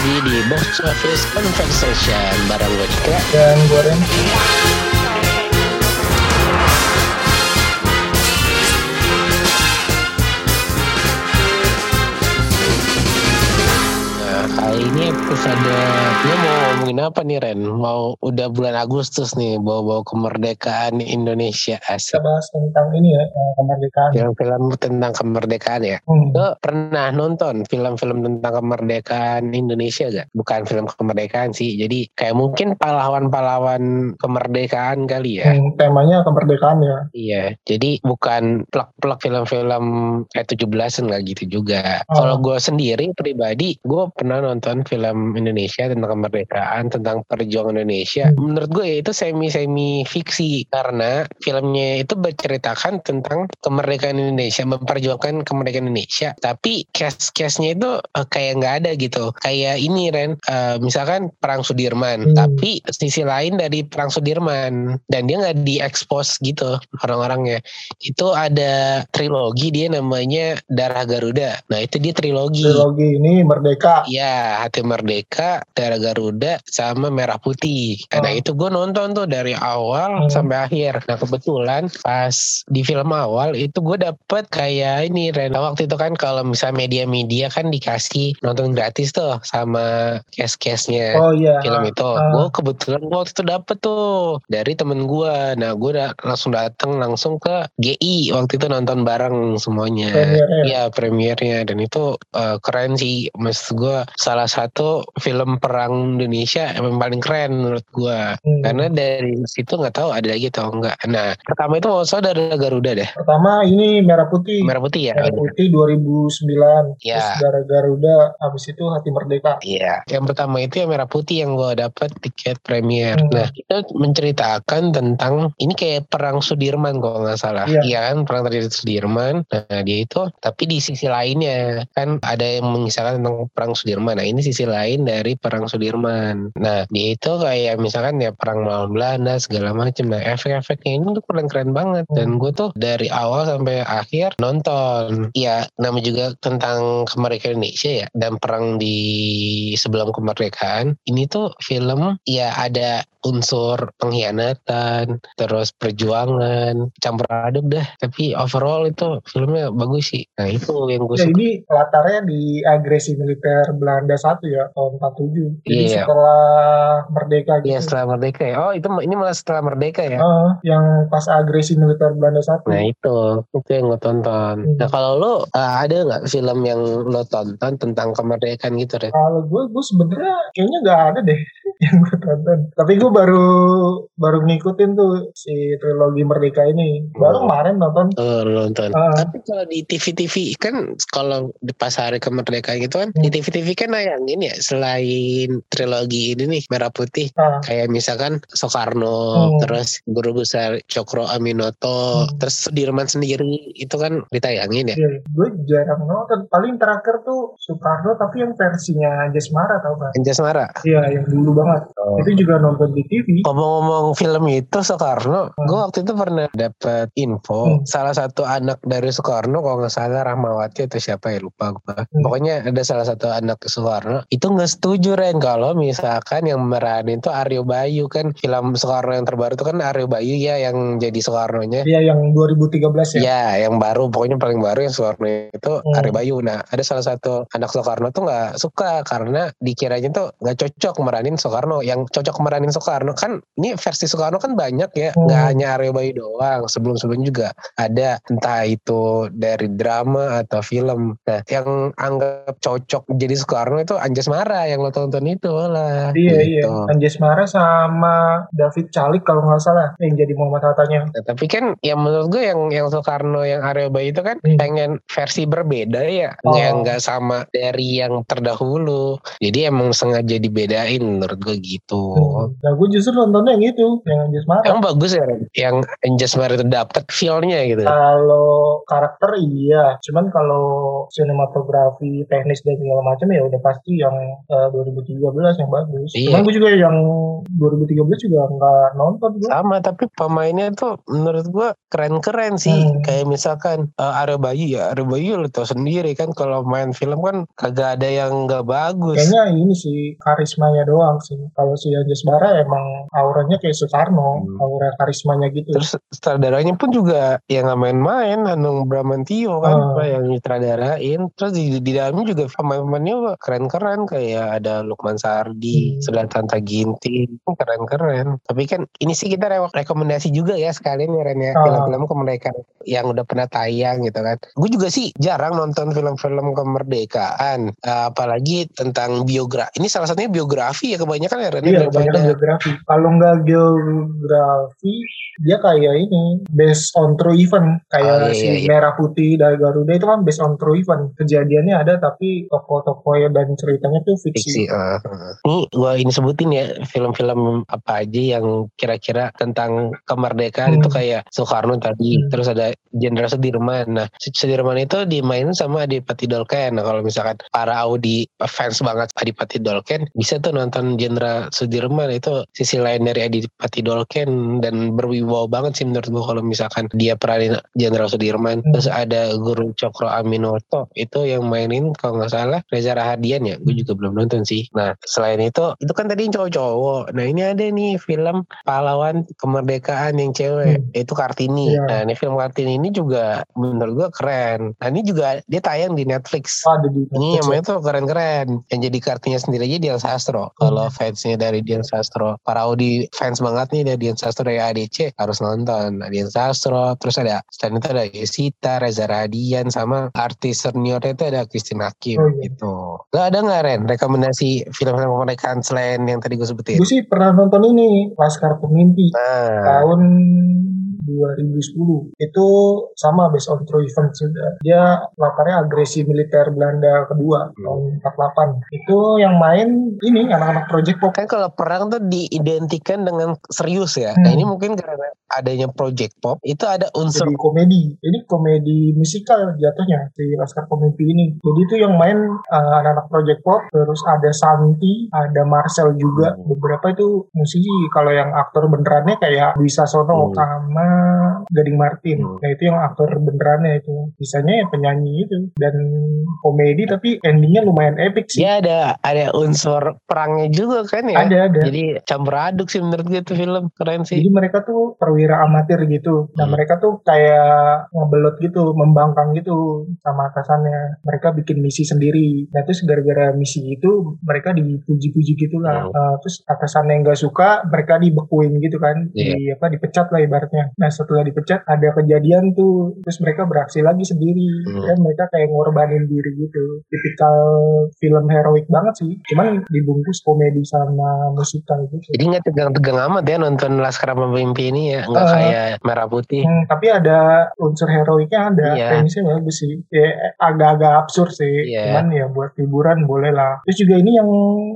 lagi di Box Office Conversation bareng gue Cika. Dan gue Ren. Ini episode gue mau ngomongin apa nih Ren? Mau udah bulan Agustus nih, bawa-bawa kemerdekaan Indonesia Kita asik. bahas tentang ini ya, eh, kemerdekaan. Film-film tentang kemerdekaan ya. Hmm. Lo pernah nonton film-film tentang kemerdekaan Indonesia gak? Bukan film kemerdekaan sih, jadi kayak mungkin pahlawan-pahlawan kemerdekaan kali ya. Hmm, temanya kemerdekaan ya. Iya, jadi bukan plak-plak film-film kayak 17-an nggak gitu juga. Oh. Kalau gue sendiri pribadi, gue pernah nonton film Indonesia tentang kemerdekaan, tentang perjuangan Indonesia. Hmm. Menurut gue itu semi-semi fiksi karena filmnya itu berceritakan tentang kemerdekaan Indonesia, memperjuangkan kemerdekaan Indonesia. Tapi case-case-nya itu eh, kayak nggak ada gitu. Kayak ini Ren, eh, misalkan perang Sudirman, Hmm. tapi sisi lain dari perang Sudirman dan dia nggak diekspos gitu orang-orangnya. Itu ada trilogi dia namanya Darah Garuda. Nah itu dia trilogi. Trilogi ini merdeka. Ya, Hati Merdeka, Darah Garuda, sama Merah Putih. Nah Oh. itu gue nonton tuh dari awal Hmm. sampai akhir. Nah kebetulan pas di film awal itu gue dapet kayak ini Ren. Waktu itu kan kalau misalnya media-media kan dikasih nonton gratis tuh sama case-case-nya Oh iya. film itu. Ah. Gue kebetulan gua waktu itu dapet tuh dari temen gue. Nah gue udah langsung dateng langsung ke GI waktu itu nonton bareng semuanya. Premiernya. Iya premiernya dan itu eh, keren sih. Maksud gue salah satu film perang Indonesia yang paling keren menurut gue. Hmm. Karena dari situ nggak tahu ada lagi atau enggak. Nah pertama itu maksudnya dari Garuda deh. Pertama ini merah putih. Merah putih ya. Merah putih 2009. Ya. Terus Darah Garuda. Habis itu Hati Merdeka. Iya, yang pertama itu yang merah putih yang gue dapat tiket premier. Hmm. Nah, itu menceritakan tentang ini kayak perang Sudirman kalau nggak salah. Iya. Iya kan, perang terjadi di Sudirman. Nah, dia itu tapi di sisi lainnya kan ada yang mengisahkan tentang perang Sudirman. Nah, ini sisi lain dari perang Sudirman. Nah, dia itu kayak misalkan ya perang melawan Belanda segala macam. Nah, efek-efeknya ini tuh keren-keren banget. Dan gue tuh dari awal sampai akhir nonton. Ya, nama juga tentang kemerdekaan Indonesia ya dan perang di sebelum kemerdekaan. Ini tuh film ya ada unsur pengkhianatan, terus perjuangan, campur aduk dah. Tapi overall itu filmnya bagus sih. Nah itu yang gue Ya suka. ini latarnya di agresi militer Belanda 1 ya tahun 47. Jadi Iya. setelah merdeka gitu. Iya setelah merdeka ya. Oh itu ini malah setelah merdeka ya. Ah, yang pas agresi militer Belanda 1. Nah itu, itu yang gue tonton. Hmm. Nah kalau lo uh, ada nggak film yang lo tonton tentang kemerdekaan gitu Ren? Kalau gue, gue sebenarnya kayaknya nggak ada deh yang gue tonton. Tapi gue baru baru ngikutin tuh si trilogi Merdeka ini. Baru Oh. kemarin nonton. Oh, nonton. Ah. Tapi kalau di TV-TV kan kalau di pas hari kemerdekaan gitu kan Hmm. di TV-TV kan nayangin ya selain trilogi ini nih Merah Putih Ah, kayak misalkan Soekarno, Hmm. terus Guru Besar Cokro Aminoto, Hmm. terus Sudirman sendiri itu kan ditayangin ya. iya, gue jarang nonton. Paling terakhir tuh Soekarno tapi yang versinya Jasmara tau gak? Anjasmara. Iya yang dulu banget. Itu juga nonton di TV. Ngomong-ngomong film itu Soekarno, Hmm. gue waktu itu pernah dapat info Hmm. salah satu anak dari Soekarno kalau nggak salah Rahmawati atau siapa ya lupa gue. Hmm. Pokoknya ada salah satu anak Soekarno itu nggak setuju Ren kalau misalkan yang meranin itu Aryo Bayu kan film Soekarno yang terbaru itu kan Aryo Bayu ya yang jadi Soekarno-nya. Iya yang 2013 ya. Ya, yang baru pokoknya paling baru yang Soekarno itu Hmm. Aryo Bayu. Nah, ada salah satu anak Soekarno tuh nggak suka karena dikiranya tuh nggak cocok meranin Soekarno. Yang cocok meranin Soekarno kan ini versi Soekarno kan banyak ya, Hmm. nggak hanya Aryo Bayu doang. Sebelum-sebelum juga ada entah itu dari drama atau film. Nah, yang anggap cocok jadi Soekarno itu Anjas Mara yang lo tonton itu lah. Iya iya. Gitu. Anjasmara sama David Calik kalau nggak salah yang jadi Muhammad Hattanya. Nah, tapi kan yang menurut gue yang yang Soekarno yang Aryo Bayu itu kan Hmm. pengen versi berbeda ya, Oh. yang nggak sama dari yang terdahulu. Jadi emang sengaja dibedain menurut gue gitu. Hmm. Nah gue justru nontonnya yang itu, yang Anjasmara. Emang bagus ya yang Anjasmara itu dapet feel-nya gitu. Kalau karakter iya, cuman kalau sinematografi, teknis dan segala macam ya udah pasti yang uh, 2013 yang bagus. Iya. Cuman gue juga yang 2013 juga nggak nonton gue. Sama tapi pemainnya tuh menurut gua keren-keren sih. Hmm. Kayak misalkan uh, Arya Bayu ya, Arya Bayu lo tau sendiri kan kalau main film kan kagak ada yang nggak bagus. Kayaknya ini sih karismanya doang sih. Kalau si Anjas Bara emang auranya kayak Soekarno, Hmm. aura karismanya gitu. Terus sutradaranya pun juga yang nggak main-main, Anung Bramantio kan. Pak, yang nyutradarain. Terus di, di dalamnya juga pemain-pemainnya keren-keren kayak ada Lukman Sardi, Hmm. Ginting, keren-keren. Tapi kan ini sih kita re- rekomendasi juga ya sekalian ya Ren ya Oh. film-film kemerdekaan yang udah pernah tayang gitu kan. Gue juga sih jarang nonton film-film kemerdekaan, apalagi tentang biografi. Ini salah satunya biografi ya kebanyakan ya Ren ya, Iya, kebanyakan geografi. Kalau nggak geografi, dia kayak ini based on true event. Kayak Oh, iya, si iya, iya. Merah Putih dari Garuda itu kan based on true event. Kejadiannya ada tapi tokoh-tokohnya dan ceritanya tuh fiksi. fiksi. ah, ah. Ini gua ini sebutin ya film-film apa aja yang kira-kira tentang kemerdekaan Hmm. itu kayak Soekarno tadi, Hmm. terus ada Jenderal Sudirman. Nah, Sudirman itu dimainin sama Adipati Dolken. Nah, kalau misalkan para Audi fans banget Adipati Dolken, bisa tuh nonton Jenderal Sudirman itu sisi lain dari Adipati Dolken dan berwibawa banget sih menurut gua kalau misalkan dia peranin Jenderal Sudirman. Hmm. Terus ada Guru Cokro Aminoto itu yang mainin kalau nggak salah Reza Rahadian ya, gue juga belum nonton sih. Nah selain itu, itu kan tadi yang cowok-cowok. Nah ini ada nih film pahlawan kemerdekaan yang cewek, Hmm. yaitu Kartini. Iya. Nah ini film Kartini ini juga menurut gue keren. Nah ini juga dia tayang di Netflix. Oh, Ini Netflix ya. namanya tuh keren-keren. Yang jadi kartunya sendiri aja Dian Sastro. Kalau fansnya dari Dian Sastro, para Audi fans banget nih dari Dian Sastro dari ADC harus nonton. Nah, Dian Sastro, terus ada selain itu ada Yesita, Reza Radian, sama artis seniornya itu ada Christine Hakim Oh, iya. gitu. Lo ada nggak Ren rekomendasi film-film kemerdekaan selain yang tadi gue sebutin? Gue sih pernah nonton ini Laskar Pemimpi Nah, tahun 2010 itu sama based on true event juga dia latarnya agresi militer Belanda kedua tahun 48 itu yang main ini anak-anak Project Pop. Kan kalau perang tuh diidentikan dengan serius ya. Nah Hmm. ini mungkin karena adanya Project Pop itu ada unsur jadi komedi. Ini komedi musikal jatuhnya si Laskar Pemimpi ini. Jadi itu yang main uh, anak-anak Project Pop terus ada Santi ada Marcel juga. Hmm. beberapa itu musisi. Kalau yang aktor benerannya kayak Dwi Sasono Hmm. sama Gading Martin Hmm. nah itu yang aktor benerannya itu sisanya ya penyanyi itu dan komedi tapi endingnya lumayan epic sih dia ada ada unsur perangnya juga kan ya. ada ada Jadi campur aduk sih menurut gue tuh film keren sih. Jadi mereka tuh perwira amatir gitu. Nah Hmm. mereka tuh kayak ngebelot gitu, membangkang gitu sama atasannya. Mereka bikin misi sendiri. Nah terus gara-gara misi itu mereka dipuji-puji gitu lah. Hmm. Eh, terus atasannya yang gak suka, mereka dibekuin gitu kan. Iya. Di apa dipecat lah ibaratnya. Nah setelah dipecat ada kejadian tuh, terus mereka beraksi lagi sendiri. Hmm. Dan mereka kayak ngorbanin diri gitu. Tipikal film heroik banget sih. Cuman dibungkus komedi sama musikal gitu. Jadi nggak tegang-tegang amat ya nonton Laskar Pemimpi ini ya, nggak Ah. kayak Merah Putih. Hmm, tapi ada unsur heroiknya ada, Iya. premisnya bagus sih. Ya, agak-agak absurd sih, Iya. cuman ya buat hiburan boleh lah. Terus juga ini yang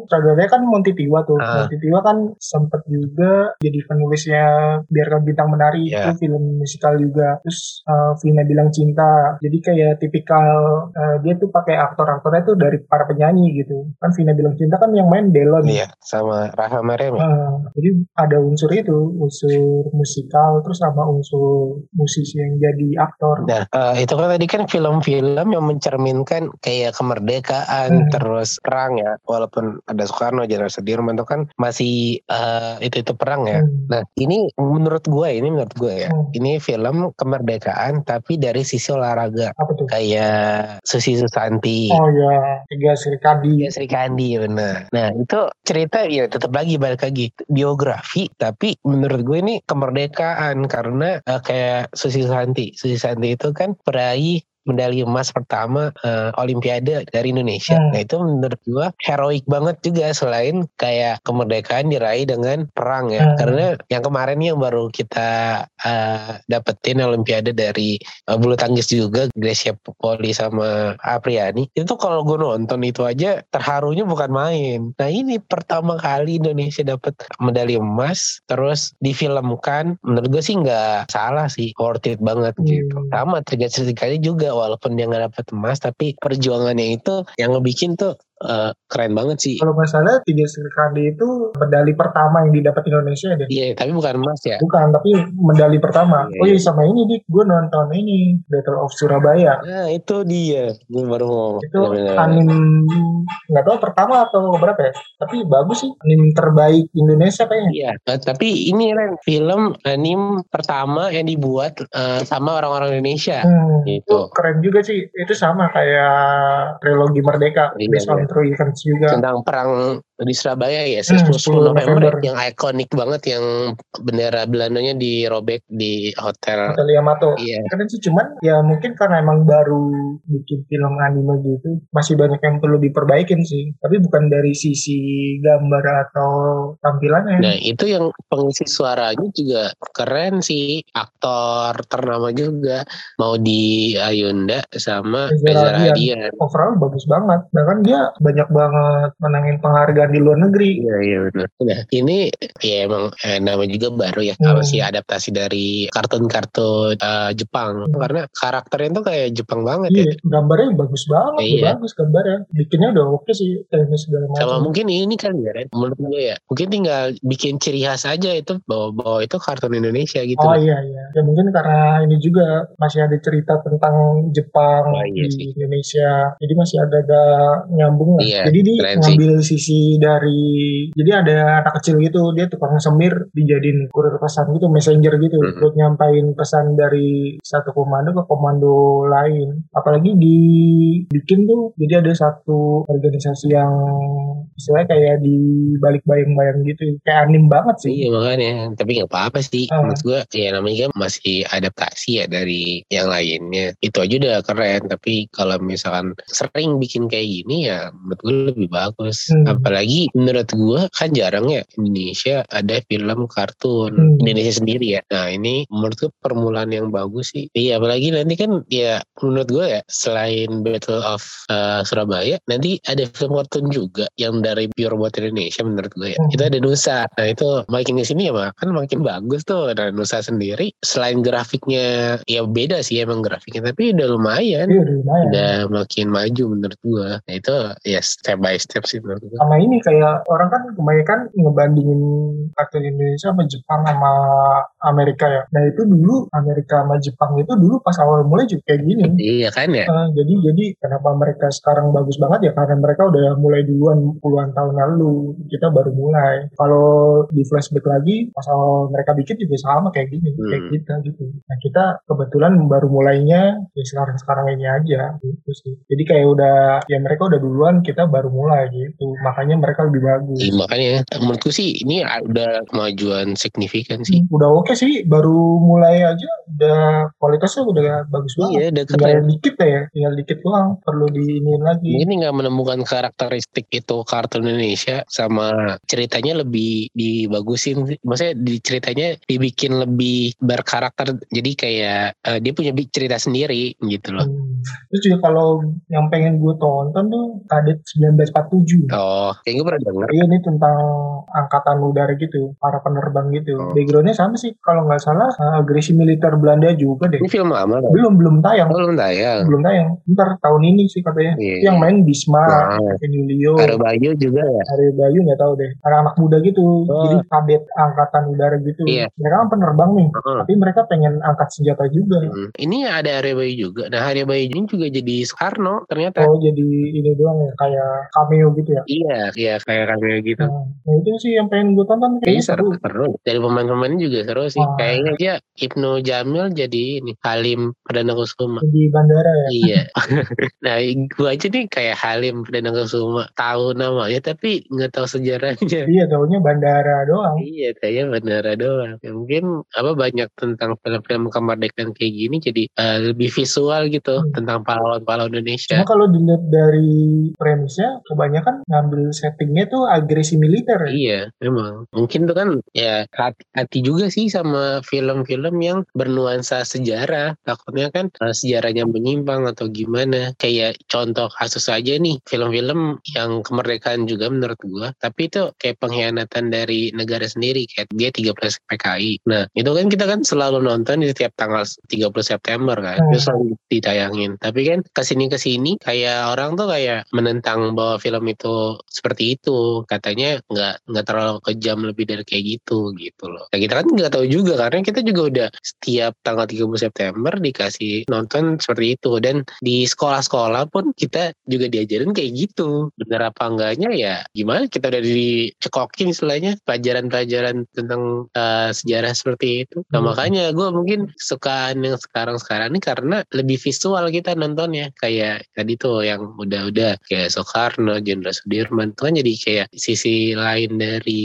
saudaranya kan Monty Tiwa tuh. Ah. Monty Tiwa kan sempet juga jadi penulisnya Biarkan Bintang Menari Iya. itu film musikal juga. Terus uh, filmnya Bilang Cinta. Jadi kayak tipikal uh, dia tuh pakai aktor-aktornya tuh dari para penyanyi gitu. Kan Vina Bilang Cinta kan yang main Delon. Iya, sama Rahel Mariam ya. Ah, jadi ada unsur itu, unsur musikal, terus sama unsur musisi yang jadi aktor. Nah, eh, itu kan tadi kan film-film yang mencerminkan kayak kemerdekaan, Hmm. terus perang ya. Walaupun ada Soekarno, Jenderal Sudirman itu kan masih eh, itu itu perang ya. Hmm. Nah, ini menurut gue, ini menurut gue ya. Hmm. Ini film kemerdekaan tapi dari sisi olahraga. Apa tuh? Kayak Susi Susanti. Oh ya, Tiga Sri Kandi. Ya Sri Kandi benar. Nah itu cerita ya tetap lagi balik lagi biografi tapi menurut gue ini kemerdekaan karena eh, kayak Susi Santi. Susi Santi itu kan peraih medali emas pertama eh, Olimpiade dari Indonesia. Hmm. Nah itu menurut gue heroik banget juga selain kayak kemerdekaan diraih dengan perang ya. Hmm. Karena yang kemarin yang baru kita eh, dapetin Olimpiade dari eh, bulu tangkis juga Gracia Poli sama Apriani itu kalau gue nonton itu aja terharunya bukan main. Nah ini pertama kali Indonesia dapat medali emas terus difilmkan menurut gue sih nggak salah sih worth it banget Hmm. gitu. Sama tiga kali juga walaupun dia nggak dapat emas tapi perjuangannya itu yang ngebikin tuh uh, keren banget sih. Kalau nggak salah tiga Serikandi itu medali pertama yang didapat Indonesia deh. Iya, tapi bukan emas ya. Bukan, tapi medali pertama. Iya, oh iya, iya sama ini dik, gue nonton ini Battle of Surabaya. Nah itu dia, gue baru mau. Itu anim nggak tahu pertama atau berapa ya, tapi bagus sih anim terbaik Indonesia kayaknya. Iya, uh, tapi ini kan film anim pertama yang dibuat uh, sama orang-orang Indonesia. Hmm, gitu. Itu keren juga sih, itu sama kayak trilogi Merdeka, iya, based on true events juga. Tentang perang di Surabaya ya, 10, hmm, 10 November, November yang ikonik banget yang bendera Belandanya dirobek di hotel. Hotel Yamato. Iya. Keren sih cuman ya mungkin karena emang baru bikin film anime gitu, masih banyak yang perlu diperbaikin sih. Tapi bukan dari sisi gambar atau tampilannya. Nah itu yang pengisi suaranya juga keren sih, aktor ternama juga mau di Ayunda sama Reza Radian. Overall bagus banget, bahkan dia banyak banget menangin penghargaan di luar negeri. Iya iya benar. Nah ini ya emang eh, nama juga baru ya hmm. masih adaptasi dari kartun-kartun uh, Jepang hmm. karena karakternya tuh kayak Jepang banget iya, ya. Gambarnya bagus banget, iya. bagus gambarnya. Bikinnya udah oke sih teknis segala macam. Sama mungkin ini kan ya menurut gue ya mungkin tinggal bikin ciri khas aja itu bahwa, bahwa itu kartun Indonesia gitu. Oh iya iya. Ya mungkin karena ini juga masih ada cerita tentang Jepang oh, iya di sih. Indonesia. Jadi masih ada agak nyambung lah. Iya, Jadi dia ngambil sih. sisi dari jadi ada anak kecil gitu dia tukang semir dijadiin kurir pesan gitu messenger gitu mm -hmm. buat nyampain pesan dari satu komando ke komando lain. Apalagi dibikin tuh jadi ada satu organisasi yang istilahnya kayak di balik bayang-bayang gitu kayak anim banget sih. Iya makanya. Tapi nggak apa-apa sih. Uh. menurut gue ya namanya kan masih adaptasi ya dari yang lainnya. Itu aja udah keren. Tapi kalau misalkan sering bikin kayak gini ya menurut gue lebih bagus. Hmm. apalagi apalagi menurut gue kan jarang ya Indonesia ada film kartun. Hmm. Indonesia sendiri ya. Nah ini menurut gue permulaan yang bagus sih. Iya apalagi nanti kan ya menurut gue ya selain Battle of uh, Surabaya nanti ada film kartun juga yang dari pure buat Indonesia menurut gue ya. Hmm. itu ada Nusa. Nah itu makin di sini ya kan makin bagus tuh ada Nusa sendiri. Selain grafiknya ya beda sih emang grafiknya tapi udah lumayan, iya, udah, lumayan. udah makin maju menurut gue nah itu ya step by step sih menurut gue sama ini ini kayak orang kan kebanyakan ngebandingin kartun Indonesia sama Jepang sama Amerika ya. Nah itu dulu Amerika sama Jepang itu dulu pas awal mulai juga kayak gini. Iya kan ya. Uh, jadi jadi kenapa mereka sekarang bagus banget ya karena mereka udah mulai duluan puluhan tahun lalu. Kita baru mulai. Kalau di flashback lagi pas awal mereka bikin juga sama kayak gini hmm. kayak kita gitu. Nah kita kebetulan baru mulainya ya sekarang sekarang ini aja gitu sih. Jadi kayak udah ya mereka udah duluan kita baru mulai gitu. Makanya mereka lebih bagus. Iya, makanya menurutku sih ini udah kemajuan signifikan sih. Hmm, udah oke okay sih, baru mulai aja udah kualitasnya udah bagus banget. Iya, udah tinggal keren. dikit ya, tinggal dikit doang, perlu diinin lagi. Ini nggak menemukan karakteristik itu kartun Indonesia sama ceritanya lebih dibagusin. Maksudnya di ceritanya dibikin lebih berkarakter, jadi kayak uh, dia punya cerita sendiri gitu loh. Hmm. Terus juga kalau yang pengen gue tonton tuh Kadet 1947. Oh, kayak gue pernah denger. Iya ini tentang angkatan udara gitu, para penerbang gitu. Oh. Backgroundnya sama sih, kalau nggak salah uh, agresi militer Belanda juga deh. Ini film lama kan? Belum belum tayang. Oh, belum tayang. Belum tayang. Ntar tahun ini sih katanya. Yeah. Yang main Bisma, nah. Emilio. Bayu juga ya. Bayu nggak tahu deh. Ada anak muda gitu, oh. jadi kadet angkatan udara gitu. Yeah. Mereka kan penerbang nih, uh -huh. tapi mereka pengen angkat senjata juga. Hmm. Ini ada Bayu juga. Nah Bayu ini juga jadi Soekarno ternyata. Oh jadi ini doang ya, kayak cameo gitu ya? Iya, iya kayak cameo gitu. Nah, nah itu sih yang pengen gue tonton. Kayaknya seru. seru. Dari pemain-pemainnya juga seru sih. Wah. Kayaknya dia Ibnu Jamil jadi ini Halim Perdana Kusuma. Di bandara ya? Iya. nah gue aja nih kayak Halim Perdana Kusuma. Tahu namanya tapi nggak tahu sejarahnya. Iya tahunya bandara doang. Iya kayaknya bandara doang. Ya, mungkin apa banyak tentang film-film kemerdekaan kayak gini jadi uh, lebih visual gitu hmm. tentang pahlawan-pahlawan Indonesia. Cuma kalau dilihat dari premisnya kebanyakan ngambil set settingnya tuh agresi militer ya? Iya, memang. Mungkin tuh kan ya hati-hati juga sih sama film-film yang bernuansa sejarah. Takutnya kan uh, sejarahnya menyimpang atau gimana. Kayak contoh kasus aja nih, film-film yang kemerdekaan juga menurut gua. Tapi itu kayak pengkhianatan dari negara sendiri. Kayak dia 13 PKI. Nah, itu kan kita kan selalu nonton di setiap tanggal 30 September kan. Hmm. Itu selalu ditayangin. Tapi kan ke sini-kesini kayak orang tuh kayak menentang bahwa film itu seperti itu. Katanya nggak nggak terlalu kejam lebih dari kayak gitu gitu loh. Nah kita kan nggak tahu juga karena kita juga udah setiap tanggal 30 September dikasih nonton seperti itu dan di sekolah-sekolah pun kita juga diajarin kayak gitu. Bener apa enggaknya ya gimana kita udah dicekokin istilahnya pelajaran-pelajaran tentang uh, sejarah seperti itu. Nah hmm. makanya gue mungkin suka yang sekarang-sekarang ini karena lebih visual kita nontonnya kayak tadi tuh yang udah-udah kayak Soekarno, Jenderal Sudirman itu kan jadi kayak sisi lain dari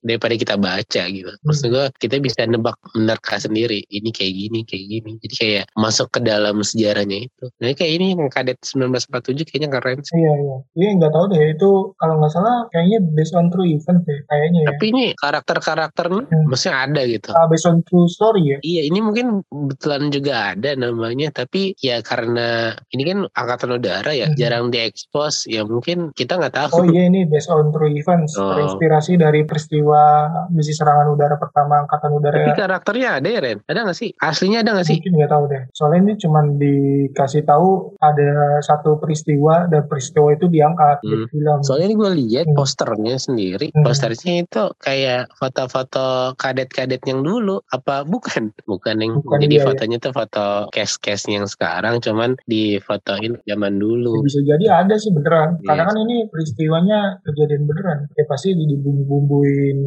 daripada kita baca gitu. Maksud gue kita bisa nebak menerka sendiri ini kayak gini kayak gini. Jadi kayak masuk ke dalam sejarahnya itu. Nah kayak ini yang kadet 1947 kayaknya keren sih. Iya iya. Ini nggak tahu deh itu kalau nggak salah kayaknya based on true event deh kayaknya ya. Tapi ini karakter-karakter hmm. maksudnya ada gitu. Uh, based on true story ya. Iya ini mungkin betulan juga ada namanya tapi ya karena ini kan angkatan udara ya hmm. jarang diekspos ya mungkin kita nggak tahu. Oh iya ini based on true events oh. terinspirasi dari peristiwa misi serangan udara pertama angkatan udara. Tapi karakternya ada ya Ren? Ada nggak sih? Aslinya ada nggak sih? Mungkin nggak tahu deh. Soalnya ini cuma dikasih tahu ada satu peristiwa dan peristiwa itu diangkat hmm. di film. Soalnya ini gue lihat hmm. posternya sendiri. Hmm. Posternya itu kayak foto-foto kadet-kadet yang dulu. Apa bukan? Bukan yang bukan jadi iya, iya. fotonya iya. tuh foto case-case yang sekarang cuman difotoin zaman dulu. Ya, bisa jadi ada sih beneran. Yes. Karena kan ini peristiwanya kejadian beneran. Ya pasti dibumbu-bumbuin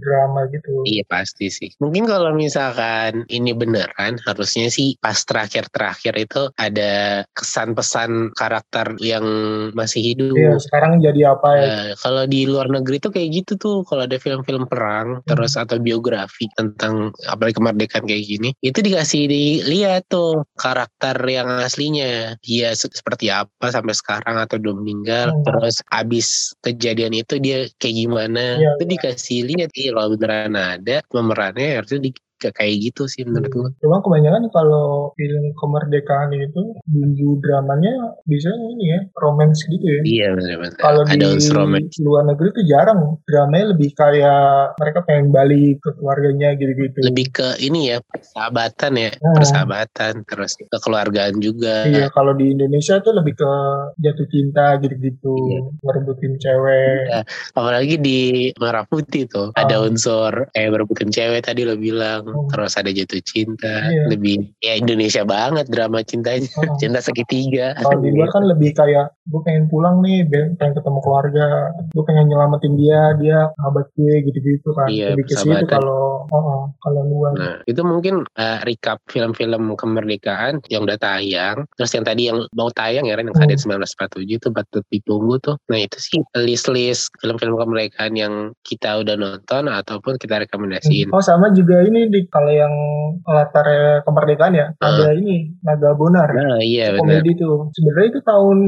drama gitu. Iya pasti sih. Mungkin kalau misalkan ini beneran harusnya sih pas terakhir-terakhir itu ada kesan pesan karakter yang masih hidup. Iya, sekarang jadi apa ya? Nah, kalau di luar negeri tuh kayak gitu tuh kalau ada film-film perang hmm. terus atau biografi tentang apalagi kemerdekaan kayak gini, itu dikasih dilihat tuh karakter yang aslinya dia seperti apa sampai sekarang atau udah meninggal hmm. terus abis kejadian itu dia kayak gimana ya, itu ya. dikasih lihat iya kalau beneran ada pemerannya harusnya di, kayak gitu sih menurut gue. Cuma kebanyakan kalau film kemerdekaan itu bumbu dramanya bisa ini ya romance gitu ya. Iya benar-benar. Kalau di luar negeri tuh jarang dramanya lebih kayak mereka pengen balik ke keluarganya gitu-gitu. Lebih ke ini ya persahabatan ya hmm. persahabatan terus kekeluargaan juga. Iya kalau di Indonesia tuh lebih ke jatuh cinta gitu-gitu iya. ngerebutin cewek. Iya. Apalagi di Merah Putih tuh hmm. ada ah. unsur eh berebutin cewek tadi lo bilang oh. terus ada jatuh cinta. Iya. lebih ya Indonesia banget drama cintanya. Oh. cinta segitiga. Kalau di luar kan lebih kayak gue pengen pulang nih pengen ketemu keluarga. Gue pengen nyelamatin dia dia sahabat gue gitu-gitu kan. Iya, lebih ke situ kalau oh, oh, kalau luar. Nah itu mungkin uh, recap film-film kemerdekaan yang udah tayang. Terus yang tadi yang mau tayang ya yang kadet hmm. 1947 itu patut ditunggu tuh. Nah itu sih list-list film-film kemerdekaan yang kita udah nonton ataupun kita rekomendasiin. Oh sama juga ini di kalau yang latar kemerdekaan ya uh. ada ini Naga Bonar. Nah, iya Komedi tuh. Sebenarnya itu tahun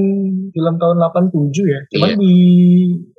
film tahun 87 ya. Cuman iya. di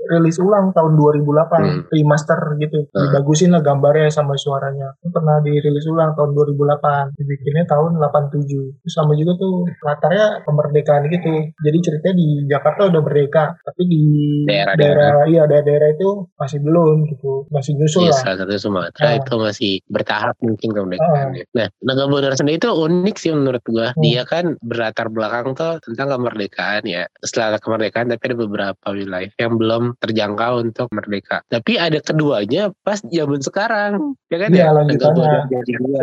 rilis ulang tahun 2008 hmm. remaster gitu. Uh. Dibagusin lah gambarnya sama suaranya. Itu pernah dirilis ulang tahun 2008. Dibikinnya tahun 87. Terus sama juga tuh latarnya kemerdekaan gitu. Jadi ceritanya di Jakarta udah merdeka, tapi di daerah, daerah iya daerah-daerah itu masih belum gitu. Masih nyusul iya, lah. Salah satu Sumatera nah. itu masih bertahap tahap mungkin kemerdekaannya. Uh. Nah, Naga Bonar sendiri itu unik sih menurut gua. Hmm. Dia kan berlatar belakang tuh tentang kemerdekaan ya. Setelah kemerdekaan tapi ada beberapa wilayah yang belum terjangkau untuk merdeka. Tapi ada keduanya pas zaman sekarang. Ya kan ya? Bonar jadi dua.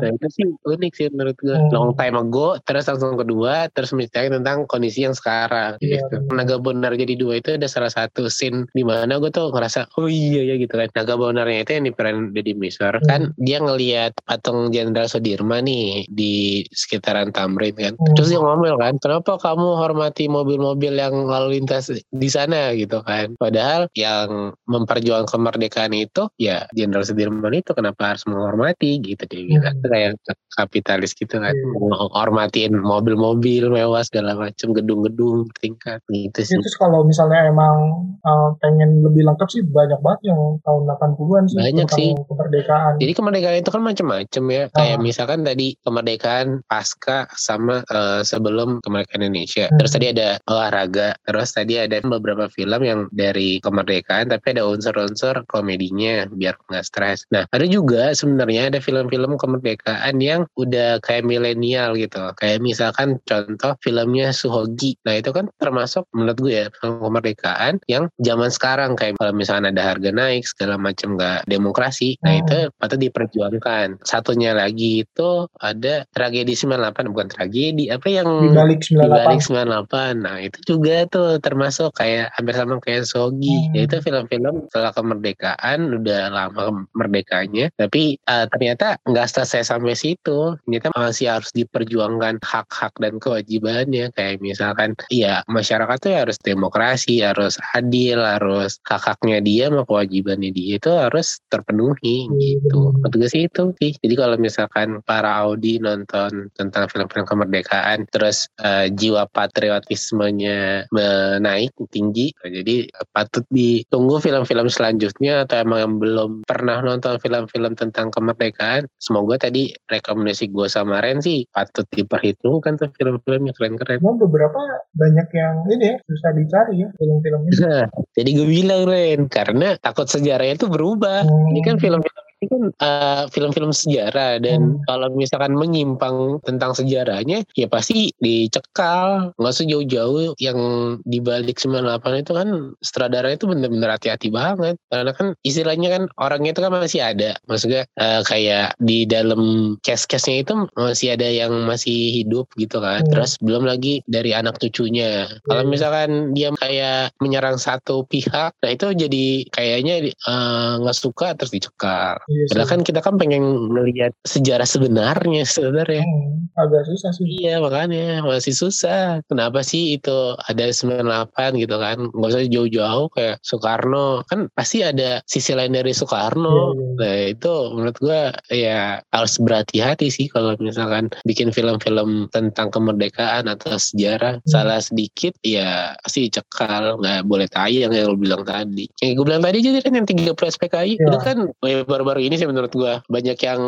Nah, itu sih unik sih menurut gua. Hmm. Long time ago terus langsung kedua terus menceritakan tentang kondisi yang sekarang yeah. gitu. Naga Bonar jadi dua itu ada salah satu scene di mana gue tuh ngerasa oh iya ya gitu kan. Naga Bonarnya itu yang diperan Deddy Miswar hmm. kan dia ngelihat patung Jenderal Sudirman nih di sekitaran Tamrin kan. Hmm. Terus dia ngomel kan, kenapa kamu hormati mobil-mobil yang lalu lintas di sana gitu kan. Padahal yang memperjuangkan kemerdekaan itu ya Jenderal Sudirman itu kenapa harus menghormati gitu dia bilang hmm. kayak kapitalis gitu kan yeah. menghormatiin mobil-mobil mewah segala macam gedung-gedung tingkat gitu sih. Terus kalau misalnya emang uh, pengen lebih lengkap sih banyak banget yang tahun 80-an sih banyak sih kemerdekaan. Jadi kemerdekaan itu kan macam-macam ya. Ah. Kayak misalkan tadi kemerdekaan pasca sama uh, sebelum kemerdekaan Indonesia. Hmm. Terus tadi ada olahraga, terus tadi ada beberapa film yang dari kemerdekaan tapi ada unsur-unsur komedinya biar nggak stres. Nah, ada juga sebenarnya ada film-film kemerdekaan yang udah kayak milenial gitu. Kayak misalkan contoh filmnya Suhogi. Nah, itu kan termasuk menurut gue ya film kemerdekaan yang zaman sekarang kayak kalau misalkan ada harga naik segala macam nggak demokrasi. Nah, itu hmm. patut diperjuangkan. Satunya lagi itu ada tragedi 98 bukan tragedi apa yang di balik 98. Di balik 98. Nah, itu juga tuh termasuk kayak hampir sama kayak Sogi. Hmm. Yaitu film-film setelah kemerdekaan udah lama merdekanya tapi uh, ternyata nggak selesai sampai situ. Ternyata masih harus diperjuangkan hak-hak dan kewajibannya kayak misalkan ya masyarakat tuh harus demokrasi, harus adil, harus hak-haknya dia sama kewajibannya dia itu harus terpenuhi hmm. gitu. Menurut sih itu sih. Jadi kalau misalkan para Audi nonton tentang film-film kemerdekaan terus uh, jiwa patriotismenya menaik tinggi jadi patut ditunggu film-film selanjutnya atau emang yang belum pernah nonton film-film tentang kemerdekaan. Semoga tadi rekomendasi gue sama Ren sih patut diperhitungkan tuh film-filmnya keren-keren. Memang beberapa banyak yang ini ya susah dicari ya film-filmnya nah, jadi gue bilang Ren karena takut sejarahnya itu berubah. Hmm. ini kan film-film ini kan uh, film-film sejarah dan hmm. kalau misalkan menyimpang tentang sejarahnya ya pasti dicekal nggak usah jauh-jauh yang dibalik 98 itu kan sutradara itu bener-bener hati-hati banget karena kan istilahnya kan orangnya itu kan masih ada maksudnya uh, kayak di dalam case-case-nya itu masih ada yang masih hidup gitu kan hmm. terus belum lagi dari anak cucunya kalau hmm. misalkan dia kayak menyerang satu pihak nah itu jadi kayaknya eh, nggak uh, suka terus dicekal Iya Padahal kan kita kan pengen melihat sejarah sebenarnya sebenarnya. Hmm, agak susah sih. Iya makanya masih susah. Kenapa sih itu ada 98 gitu kan? Gak usah jauh-jauh kayak Soekarno. Kan pasti ada sisi lain dari Soekarno. Iya, iya. Nah itu menurut gua ya harus berhati-hati sih kalau misalkan bikin film-film tentang kemerdekaan atau sejarah. Hmm. Salah sedikit ya pasti cekal. Nggak boleh tayang yang lo bilang tadi. Yang gue bilang tadi jadi kan yang 30 SPKI. Ya. Itu kan baru-baru ini sih menurut gue banyak yang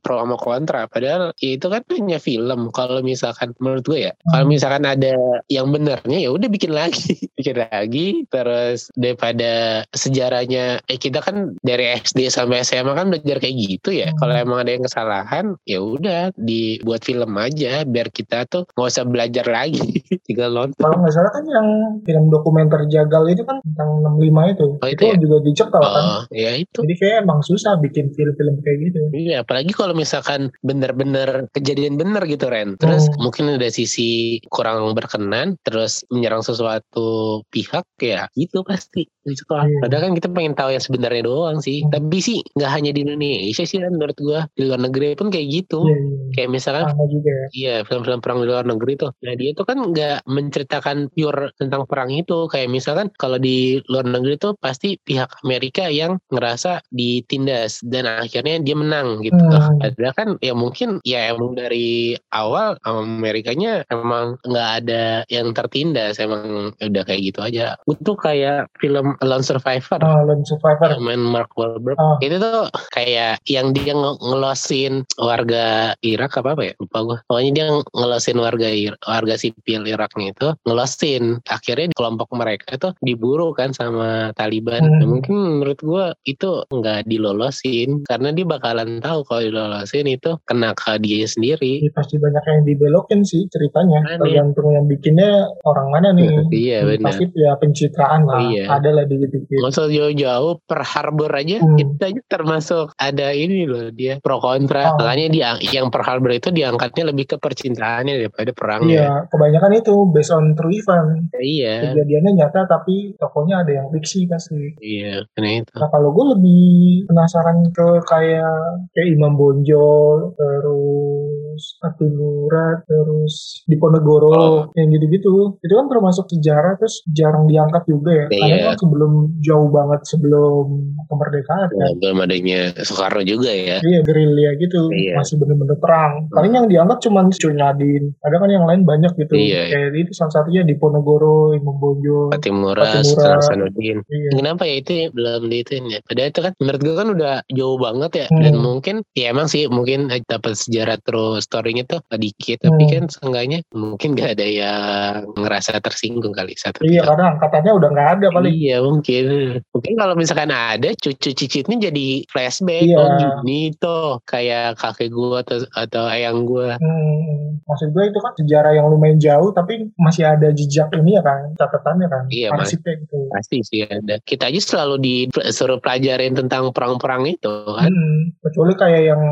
pro sama kontra. Padahal ya itu kan hanya film. Kalau misalkan menurut gue ya hmm. kalau misalkan ada yang benernya ya udah bikin lagi. Bikin lagi. Terus daripada sejarahnya eh kita kan dari SD sampai SMA kan belajar kayak gitu ya. Hmm. kalau emang ada yang kesalahan ya udah dibuat film aja. Biar kita tuh nggak usah belajar lagi. Tinggal nonton. Kalau nggak salah kan yang film dokumenter jagal itu kan tentang 65 itu. Oh, itu, itu ya? juga dicekal kan? oh, kan ya itu. Jadi kayak emang susah bikin film-film kayak gitu. Iya, apalagi kalau misalkan bener-bener kejadian bener gitu Ren. Terus hmm. mungkin ada sisi kurang berkenan, terus menyerang sesuatu pihak ya gitu pasti sekolah. Hmm. Padahal kan kita pengen tahu yang sebenarnya doang sih. Hmm. Tapi sih nggak hanya di Indonesia sih kan menurut gua di luar negeri pun kayak gitu. Hmm. Kayak misalkan juga ya. Iya, film-film perang di luar negeri tuh. Nah, dia itu kan nggak menceritakan pure tentang perang itu. Kayak misalkan kalau di luar negeri tuh pasti pihak Amerika yang ngerasa ditindas dan akhirnya dia menang gitu. Hmm. Padahal kan ya mungkin ya emang dari awal Amerikanya emang nggak ada yang tertindas emang udah kayak gitu aja. Itu kayak film Lone Survivor. Oh, Lone Survivor. Main Mark Wahlberg. Oh. Itu tuh kayak yang dia ngelosin warga Irak apa apa ya? Lupa gue. Pokoknya dia ngelosin warga warga sipil Iraknya itu ngelosin. Akhirnya kelompok mereka itu diburu kan sama Taliban. Hmm. Mungkin menurut gue itu nggak dilolosin dilolosin karena dia bakalan tahu kalau dilolosin itu kena ke dia sendiri. Ya, pasti banyak yang dibelokin sih ceritanya. Aneh. Tergantung yang bikinnya orang mana nih. iya benar. Pasti ya pencitraan lah. Iya. Ada lah di gitu. Masa jauh-jauh per harbor aja hmm. kita aja termasuk ada ini loh dia pro kontra. Oh. Makanya dia yang per harbor itu diangkatnya lebih ke percintaannya daripada perang. Iya, kebanyakan itu based on true event. Iya. Kejadiannya nyata tapi tokonya ada yang fiksi pasti. Iya, karena itu. Nah kalau gue lebih penasaran ke kayak kayak Imam Bonjol terus terus Atimura terus Diponegoro oh. yang gitu-gitu itu kan termasuk sejarah terus jarang diangkat juga ya iya. karena kan sebelum jauh banget sebelum kemerdekaan kan belum adanya Soekarno juga ya iya gerilya gitu iya. masih bener-bener perang paling yang diangkat cuma Cunyadin ada kan yang lain banyak gitu iya. kayak itu salah satunya Diponegoro Imam Bonjol Patimura Hasanuddin iya. kenapa ya itu ya, belum diituin ya padahal itu kan menurut gue kan udah jauh banget ya hmm. dan mungkin ya emang sih mungkin dapat sejarah terus storynya tuh dikit tapi hmm. kan seenggaknya mungkin gak ada yang ngerasa tersinggung kali satu iya karena angkatannya udah gak ada paling iya mungkin mungkin kalau misalkan ada cucu cicitnya jadi flashback iya. oh gini tuh kayak kakek gue atau atau ayang gue hmm. maksud gue itu kan sejarah yang lumayan jauh tapi masih ada jejak ini ya kan catatannya kan iya mas gitu. pasti sih ada kita aja selalu disuruh pelajarin tentang perang-perang itu kan hmm. kecuali kayak yang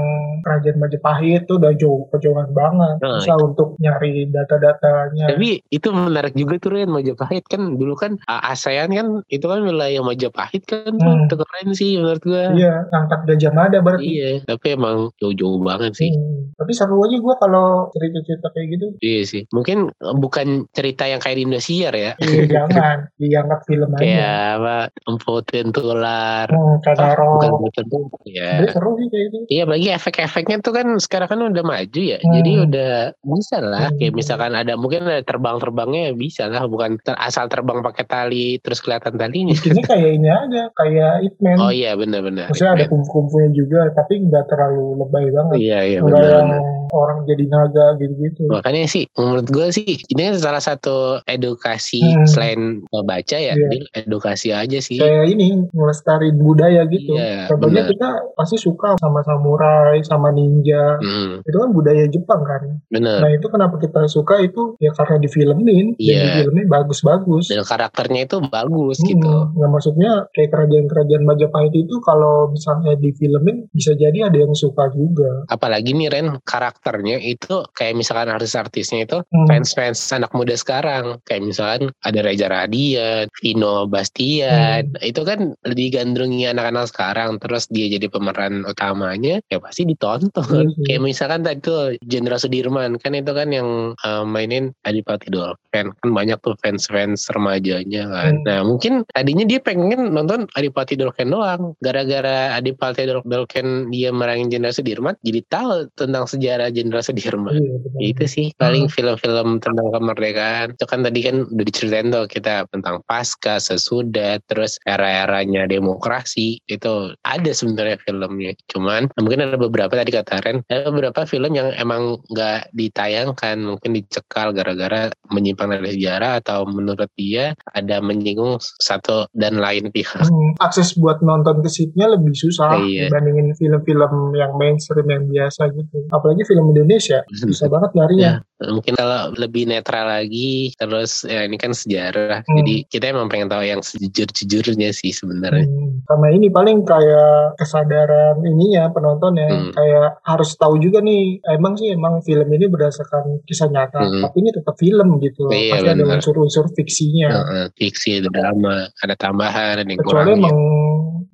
kerajaan Majapahit tuh udah jauh kejauhan banget. Nah, bisa itu. untuk nyari data-datanya. Tapi itu menarik juga tuh Ren Majapahit. Kan dulu kan ASEAN kan itu kan wilayah Majapahit kan hmm. tuh keren sih menurut gua. Iya angkat Gajah Mada berarti. Iya tapi emang jauh-jauh banget sih. Hmm. tapi seru aja gua kalau cerita-cerita kayak gitu. Iya sih. Mungkin bukan cerita yang kayak di Indonesia ya. Iya jangan. Diangkat film aja. Kayak apa Emputin Tular. Hmm, Kadaro bukan tentu ya seru sih kayak gitu. Iya bagi efek-efeknya tuh kan sekarang kan udah maju ya? Hmm. jadi udah bisa lah hmm. kayak misalkan ada mungkin ada terbang-terbangnya bisa lah bukan ter asal terbang pakai tali terus kelihatan talinya. Ini kayak ini aja kayak Itman oh iya benar-benar maksudnya ada kumpul-kumpulnya juga tapi nggak terlalu lebay banget. Iya iya benar orang jadi naga gitu-gitu. Makanya sih menurut gue sih ini salah satu edukasi hmm. selain baca ya yeah. edukasi aja sih. Kayak ini melestari budaya gitu. Yeah, contohnya kita pasti suka sama samurai sama ninja. Hmm. itu kan budaya Jepang kan bener. nah itu kenapa kita suka itu ya karena di filmin yeah. dan di filmnya bagus-bagus dan karakternya itu bagus hmm. gitu nah maksudnya kayak kerajaan-kerajaan Majapahit itu kalau misalnya di filmin bisa jadi ada yang suka juga apalagi nih Ren karakternya itu kayak misalkan artis-artisnya itu hmm. fans-fans anak muda sekarang kayak misalkan ada Reza Radian Vino Bastian hmm. itu kan digandrungi anak-anak sekarang terus dia jadi pemeran utamanya ya pasti ditonton hmm. kayak misalkan tadi tuh Jenderal Sudirman. Kan itu kan yang uh, mainin Adipati Dolken kan banyak tuh fans-fans remajanya kan. Hmm. nah mungkin tadinya dia pengen nonton Adipati Dolken doang. Gara-gara Adipati Dolken dia merangin Jenderal Sudirman jadi tahu tentang sejarah Jenderal Sudirman. Hmm, itu sih paling hmm. film-film tentang kemerdekaan. Itu kan tadi kan udah diceritain tuh kita tentang pasca sesudah terus era-eranya demokrasi. Itu ada sebenarnya filmnya. Cuman mungkin ada beberapa tadi kata Ren ada beberapa film yang emang nggak ditayangkan mungkin dicekal gara-gara menyimpang dari sejarah atau menurut dia ada menyinggung satu dan lain pihak hmm, akses buat nonton ke lebih susah iya. dibandingin film-film yang mainstream yang biasa gitu apalagi film Indonesia susah banget nyarinya ya mungkin kalau lebih netral lagi terus ya ini kan sejarah hmm. jadi kita emang pengen tahu yang sejujur-jujurnya sih sebenarnya hmm. sama ini paling kayak kesadaran ini ya penonton ya hmm. kayak harus tahu juga nih emang sih emang film ini berdasarkan kisah nyata hmm. tapi ini tetap film gitu iya, pasti bener. ada unsur-unsur fiksinya uh, fiksi drama ada tambahan ada yang kecuali emang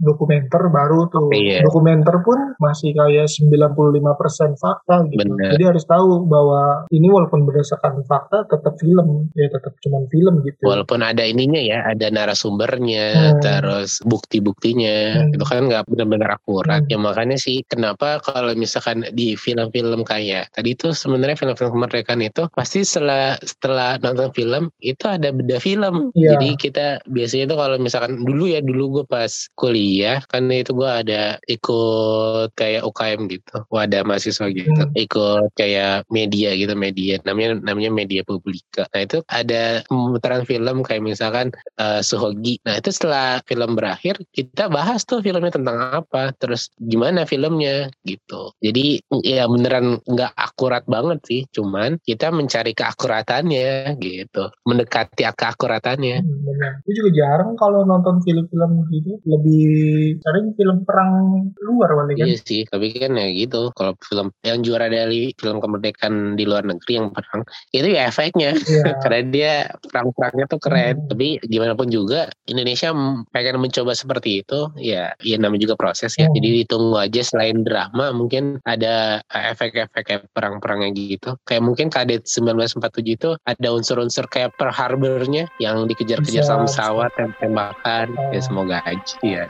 dokumenter baru tuh iya. dokumenter pun masih kayak 95% fakta gitu Bener. jadi harus tahu bahwa ini walaupun berdasarkan fakta tetap film ya tetap cuma film gitu walaupun ada ininya ya ada narasumbernya hmm. terus bukti-buktinya hmm. itu kan nggak benar-benar akurat hmm. ya makanya sih kenapa kalau misalkan di film-film kayak tadi itu sebenarnya film-film kemerdekaan itu pasti setelah setelah nonton film itu ada beda film yeah. jadi kita biasanya itu kalau misalkan dulu ya dulu gue pas kuliah kan itu gue ada ikut kayak UKM gitu wadah mahasiswa gitu hmm. ikut kayak media gitu media media namanya namanya media publika. Nah itu ada pemutaran film kayak misalkan uh, Suhogi. Nah itu setelah film berakhir kita bahas tuh filmnya tentang apa, terus gimana filmnya gitu. Jadi ya beneran nggak akurat banget sih, cuman kita mencari keakuratannya gitu, mendekati keakuratannya. Hmm, benar. Juga jarang kalau nonton film-film gitu lebih sering film perang luar kali kan iya sih tapi kan ya gitu kalau film yang juara dari film kemerdekaan di luar negeri yang perang itu ya efeknya yeah. karena dia perang-perangnya tuh keren hmm. tapi gimana pun juga Indonesia pengen mencoba seperti itu ya ya namanya juga proses ya hmm. jadi ditunggu aja selain drama mungkin ada efek-efek kayak perang-perangnya gitu. Kayak mungkin kadet 1947 itu ada unsur-unsur kayak per harbornya yang dikejar-kejar sama pesawat tembakan. Ya oh. semoga aja. Ya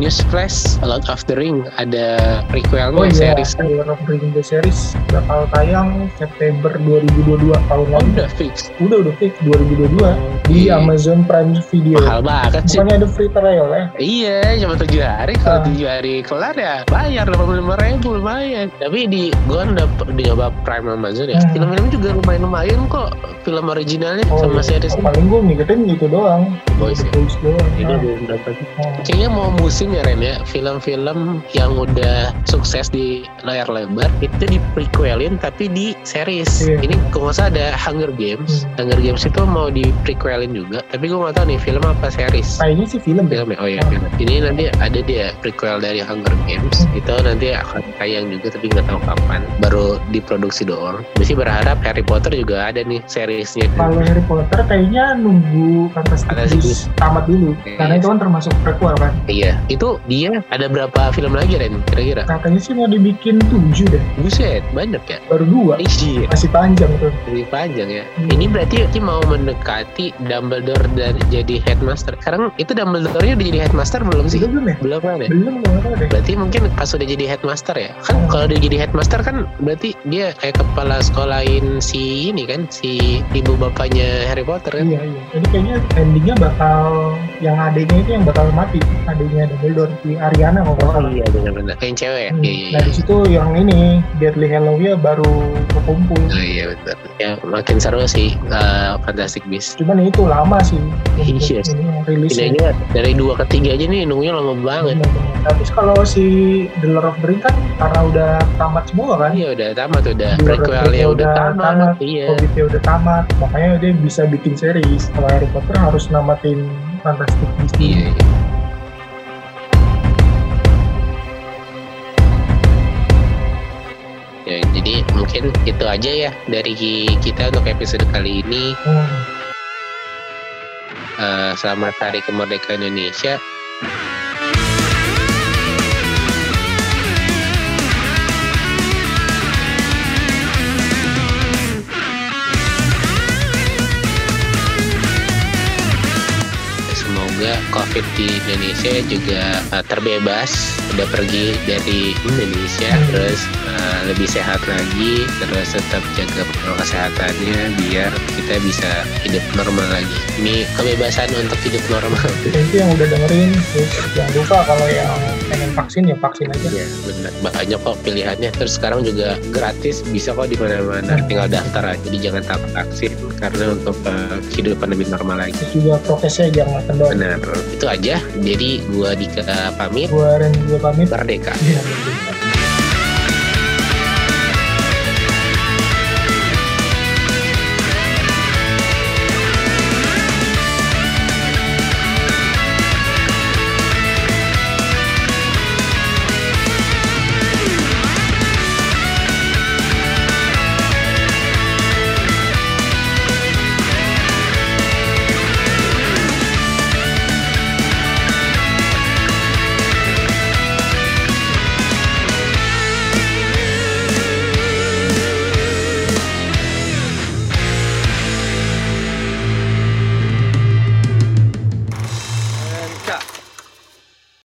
News Flash A Lot of the Ring ada prequelnya oh, iya. series. A Lot of the Ring the series bakal tayang September 2022 tahun oh, lalu udah fix. Udah udah fix 2022 oh, di Amazon Prime Video. Mahal banget sih bukannya ada free trial ya iya cuma tujuh hari. Kalau ah. tujuh hari kelar ya bayar delapan lima ribu lumayan. Tapi di gua udah nyoba Prime Amazon ya hmm. film-film juga lumayan lumayan kok. Film originalnya oh, sama iya. series paling gua ngikutin gitu doang. Boys ya? Doang. Ini udah dapat. Kayaknya mau musik musim ya Ren ya. Film-film yang udah sukses di layar lebar itu di prequelin tapi di series. Yeah. ini kok nggak ada Hunger Games. Hmm. Hunger Games itu mau di prequelin juga tapi gue nggak tahu nih film apa series? Ini sih film film ya? Oh ya film. Ini nanti ada dia prequel dari Hunger Games. Hmm. itu nanti akan tayang juga tapi nggak tahu kapan. Baru diproduksi doang. Mesti berharap Harry Potter juga ada nih seriesnya. Kalau Harry Potter kayaknya nunggu Fantastic Beasts tamat dulu. Okay. karena itu kan termasuk prequel kan? Iya itu dia ada berapa film lagi Ren kira-kira? Katanya sih mau dibikin tujuh deh. Buset, banyak ya? Baru dua. Iya. Masih panjang tuh. Masih panjang ya. Hmm. Ini berarti dia mau mendekati Dumbledore dan jadi headmaster. Sekarang itu Dumbledore-nya udah jadi headmaster belum sih? Belum ya? Belum kan ya? Belum, belum deh. Berarti mungkin pas udah jadi headmaster ya? Kan hmm. kalau udah jadi headmaster kan berarti dia kayak kepala sekolahin si ini kan, si ibu bapaknya Harry Potter kan? Iya, iya. Jadi kayaknya endingnya bakal yang adiknya itu yang bakal mati. Adiknya Dumbledore si Ariana kok oh iya benar-benar. Yang cewek ya? Hmm. iya, iya. nah di situ yang ini Deadly Hallows baru kekumpul. Oh iya benar. Ya makin seru sih uh, Fantastic Beasts. Cuman itu lama sih. Iya aja dari dua ke tiga aja nih nunggunya lama banget. Benar. tapi kalau si The Lord of the Rings kan karena udah tamat semua kan? Iya udah tamat udah prequelnya udah, udah tamat, tamat iya. Hobbitnya udah tamat makanya dia bisa bikin series. Kalau Harry Potter harus namatin Fantastic Beasts. Iya, iya. Mungkin itu aja ya dari kita untuk episode kali ini hmm. uh, selamat hari kemerdekaan Indonesia semoga COVID di Indonesia juga uh, terbebas, udah pergi dari Indonesia, hmm. terus uh, lebih sehat lagi, terus tetap jaga protokol kesehatannya biar kita bisa hidup normal lagi. Ini kebebasan untuk hidup normal. Itu yang udah dengerin, jangan lupa kalau yang pengen vaksin ya vaksin aja. Ya benar, banyak kok pilihannya. Terus sekarang juga gratis, bisa kok di mana-mana, hmm. tinggal daftar aja. Jadi jangan takut vaksin karena untuk uh, kehidupan lebih normal lagi. Terus juga prokesnya jangan kendor. Benar. Itu aja. Jadi gua Dika pamit. Gua Ren juga pamit. Merdeka. Ya, merdeka